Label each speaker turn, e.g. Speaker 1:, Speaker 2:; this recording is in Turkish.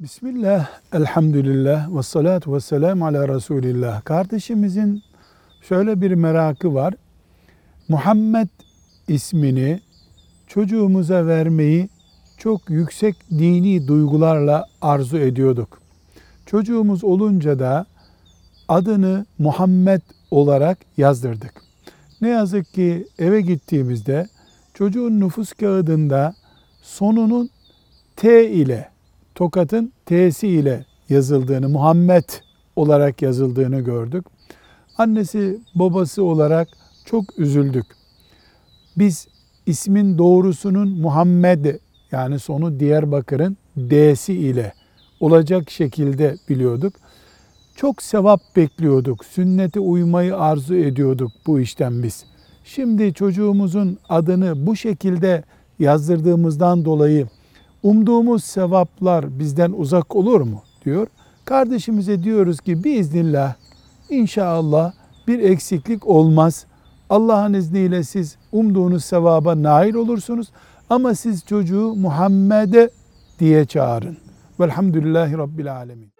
Speaker 1: Bismillah, elhamdülillah ve salatu ve selamu ala Resulillah. Kardeşimizin şöyle bir merakı var. Muhammed ismini çocuğumuza vermeyi çok yüksek dini duygularla arzu ediyorduk. Çocuğumuz olunca da adını Muhammed olarak yazdırdık. Ne yazık ki eve gittiğimizde çocuğun nüfus kağıdında sonunun T ile Tokat'ın T'si ile yazıldığını, Muhammed olarak yazıldığını gördük. Annesi babası olarak çok üzüldük. Biz ismin doğrusunun Muhammed yani sonu Diyarbakır'ın D'si ile olacak şekilde biliyorduk. Çok sevap bekliyorduk. Sünnete uymayı arzu ediyorduk bu işten biz. Şimdi çocuğumuzun adını bu şekilde yazdırdığımızdan dolayı umduğumuz sevaplar bizden uzak olur mu diyor. Kardeşimize diyoruz ki biiznillah inşallah bir eksiklik olmaz. Allah'ın izniyle siz umduğunuz sevaba nail olursunuz. Ama siz çocuğu Muhammed'e diye çağırın. Velhamdülillahi Rabbil Alemin.